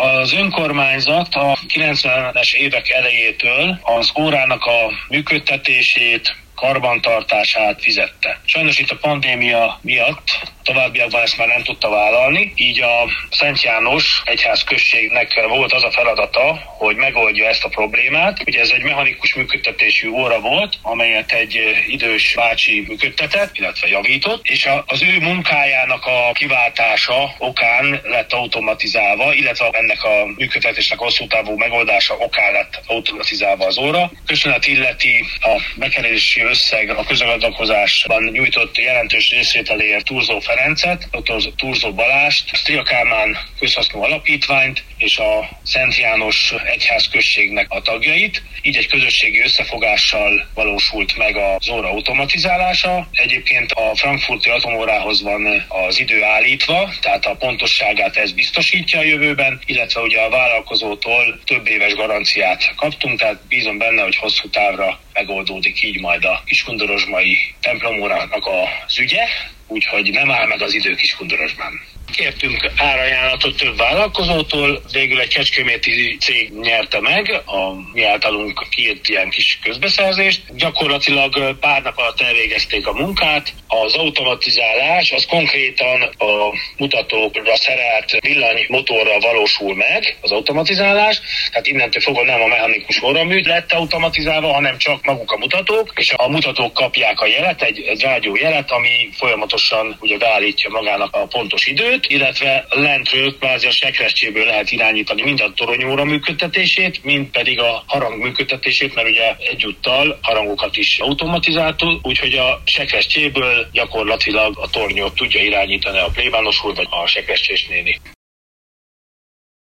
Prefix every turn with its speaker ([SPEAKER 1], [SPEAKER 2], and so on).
[SPEAKER 1] Az önkormányzat a 90-es évek elejétől az órának a működtetését, karbantartását fizette. Sajnos itt a pandémia miatt továbbiakban ezt már nem tudta vállalni, így a Szent János egyház községnek volt az a feladata, hogy megoldja ezt a problémát. Ugye ez egy mechanikus működtetésű óra volt, amelyet egy idős bácsi működtetett, illetve javított, és az ő munkájának a kiváltása okán lett automatizálva, illetve ennek a működtetésnek hosszú távú megoldása okán lett automatizálva az óra. Köszönet illeti a bekerési összeg a közgazdakozásban nyújtott jelentős részvételéért Turzó Ferencet, dr. Turzó Balást, Stria Kálmán közhasznú alapítványt és a Szent János egyház községnek a tagjait. Így egy közösségi összefogással valósult meg az óra automatizálása. Egyébként a frankfurti atomórához van az idő állítva, tehát a pontosságát ez biztosítja a jövőben, illetve ugye a vállalkozótól több éves garanciát kaptunk, tehát bízom benne, hogy hosszú távra megoldódik így majd a kiskundorozsmai templomórának az ügye, úgyhogy nem áll meg az idő Kiskundorosban. Kértünk árajánlatot több vállalkozótól, végül egy kecskeméti cég nyerte meg a mi általunk kiírt ilyen kis közbeszerzést. Gyakorlatilag pár nap alatt elvégezték a munkát. Az automatizálás az konkrétan a mutatókra szerelt villanymotorral valósul meg, az automatizálás. Tehát innentől fogva nem a mechanikus óramű lett automatizálva, hanem csak maguk a mutatók, és a mutatók kapják a jelet, egy, egy rádió jelet, ami folyamatosan ugye beállítja magának a pontos időt, illetve lentről kvázi a sekrestjéből lehet irányítani mind a toronyóra működtetését, mind pedig a harang működtetését, mert ugye egyúttal harangokat is automatizáltul, úgyhogy a sekrestjéből gyakorlatilag a tornyot tudja irányítani a plébános úr vagy a sekrestés néni.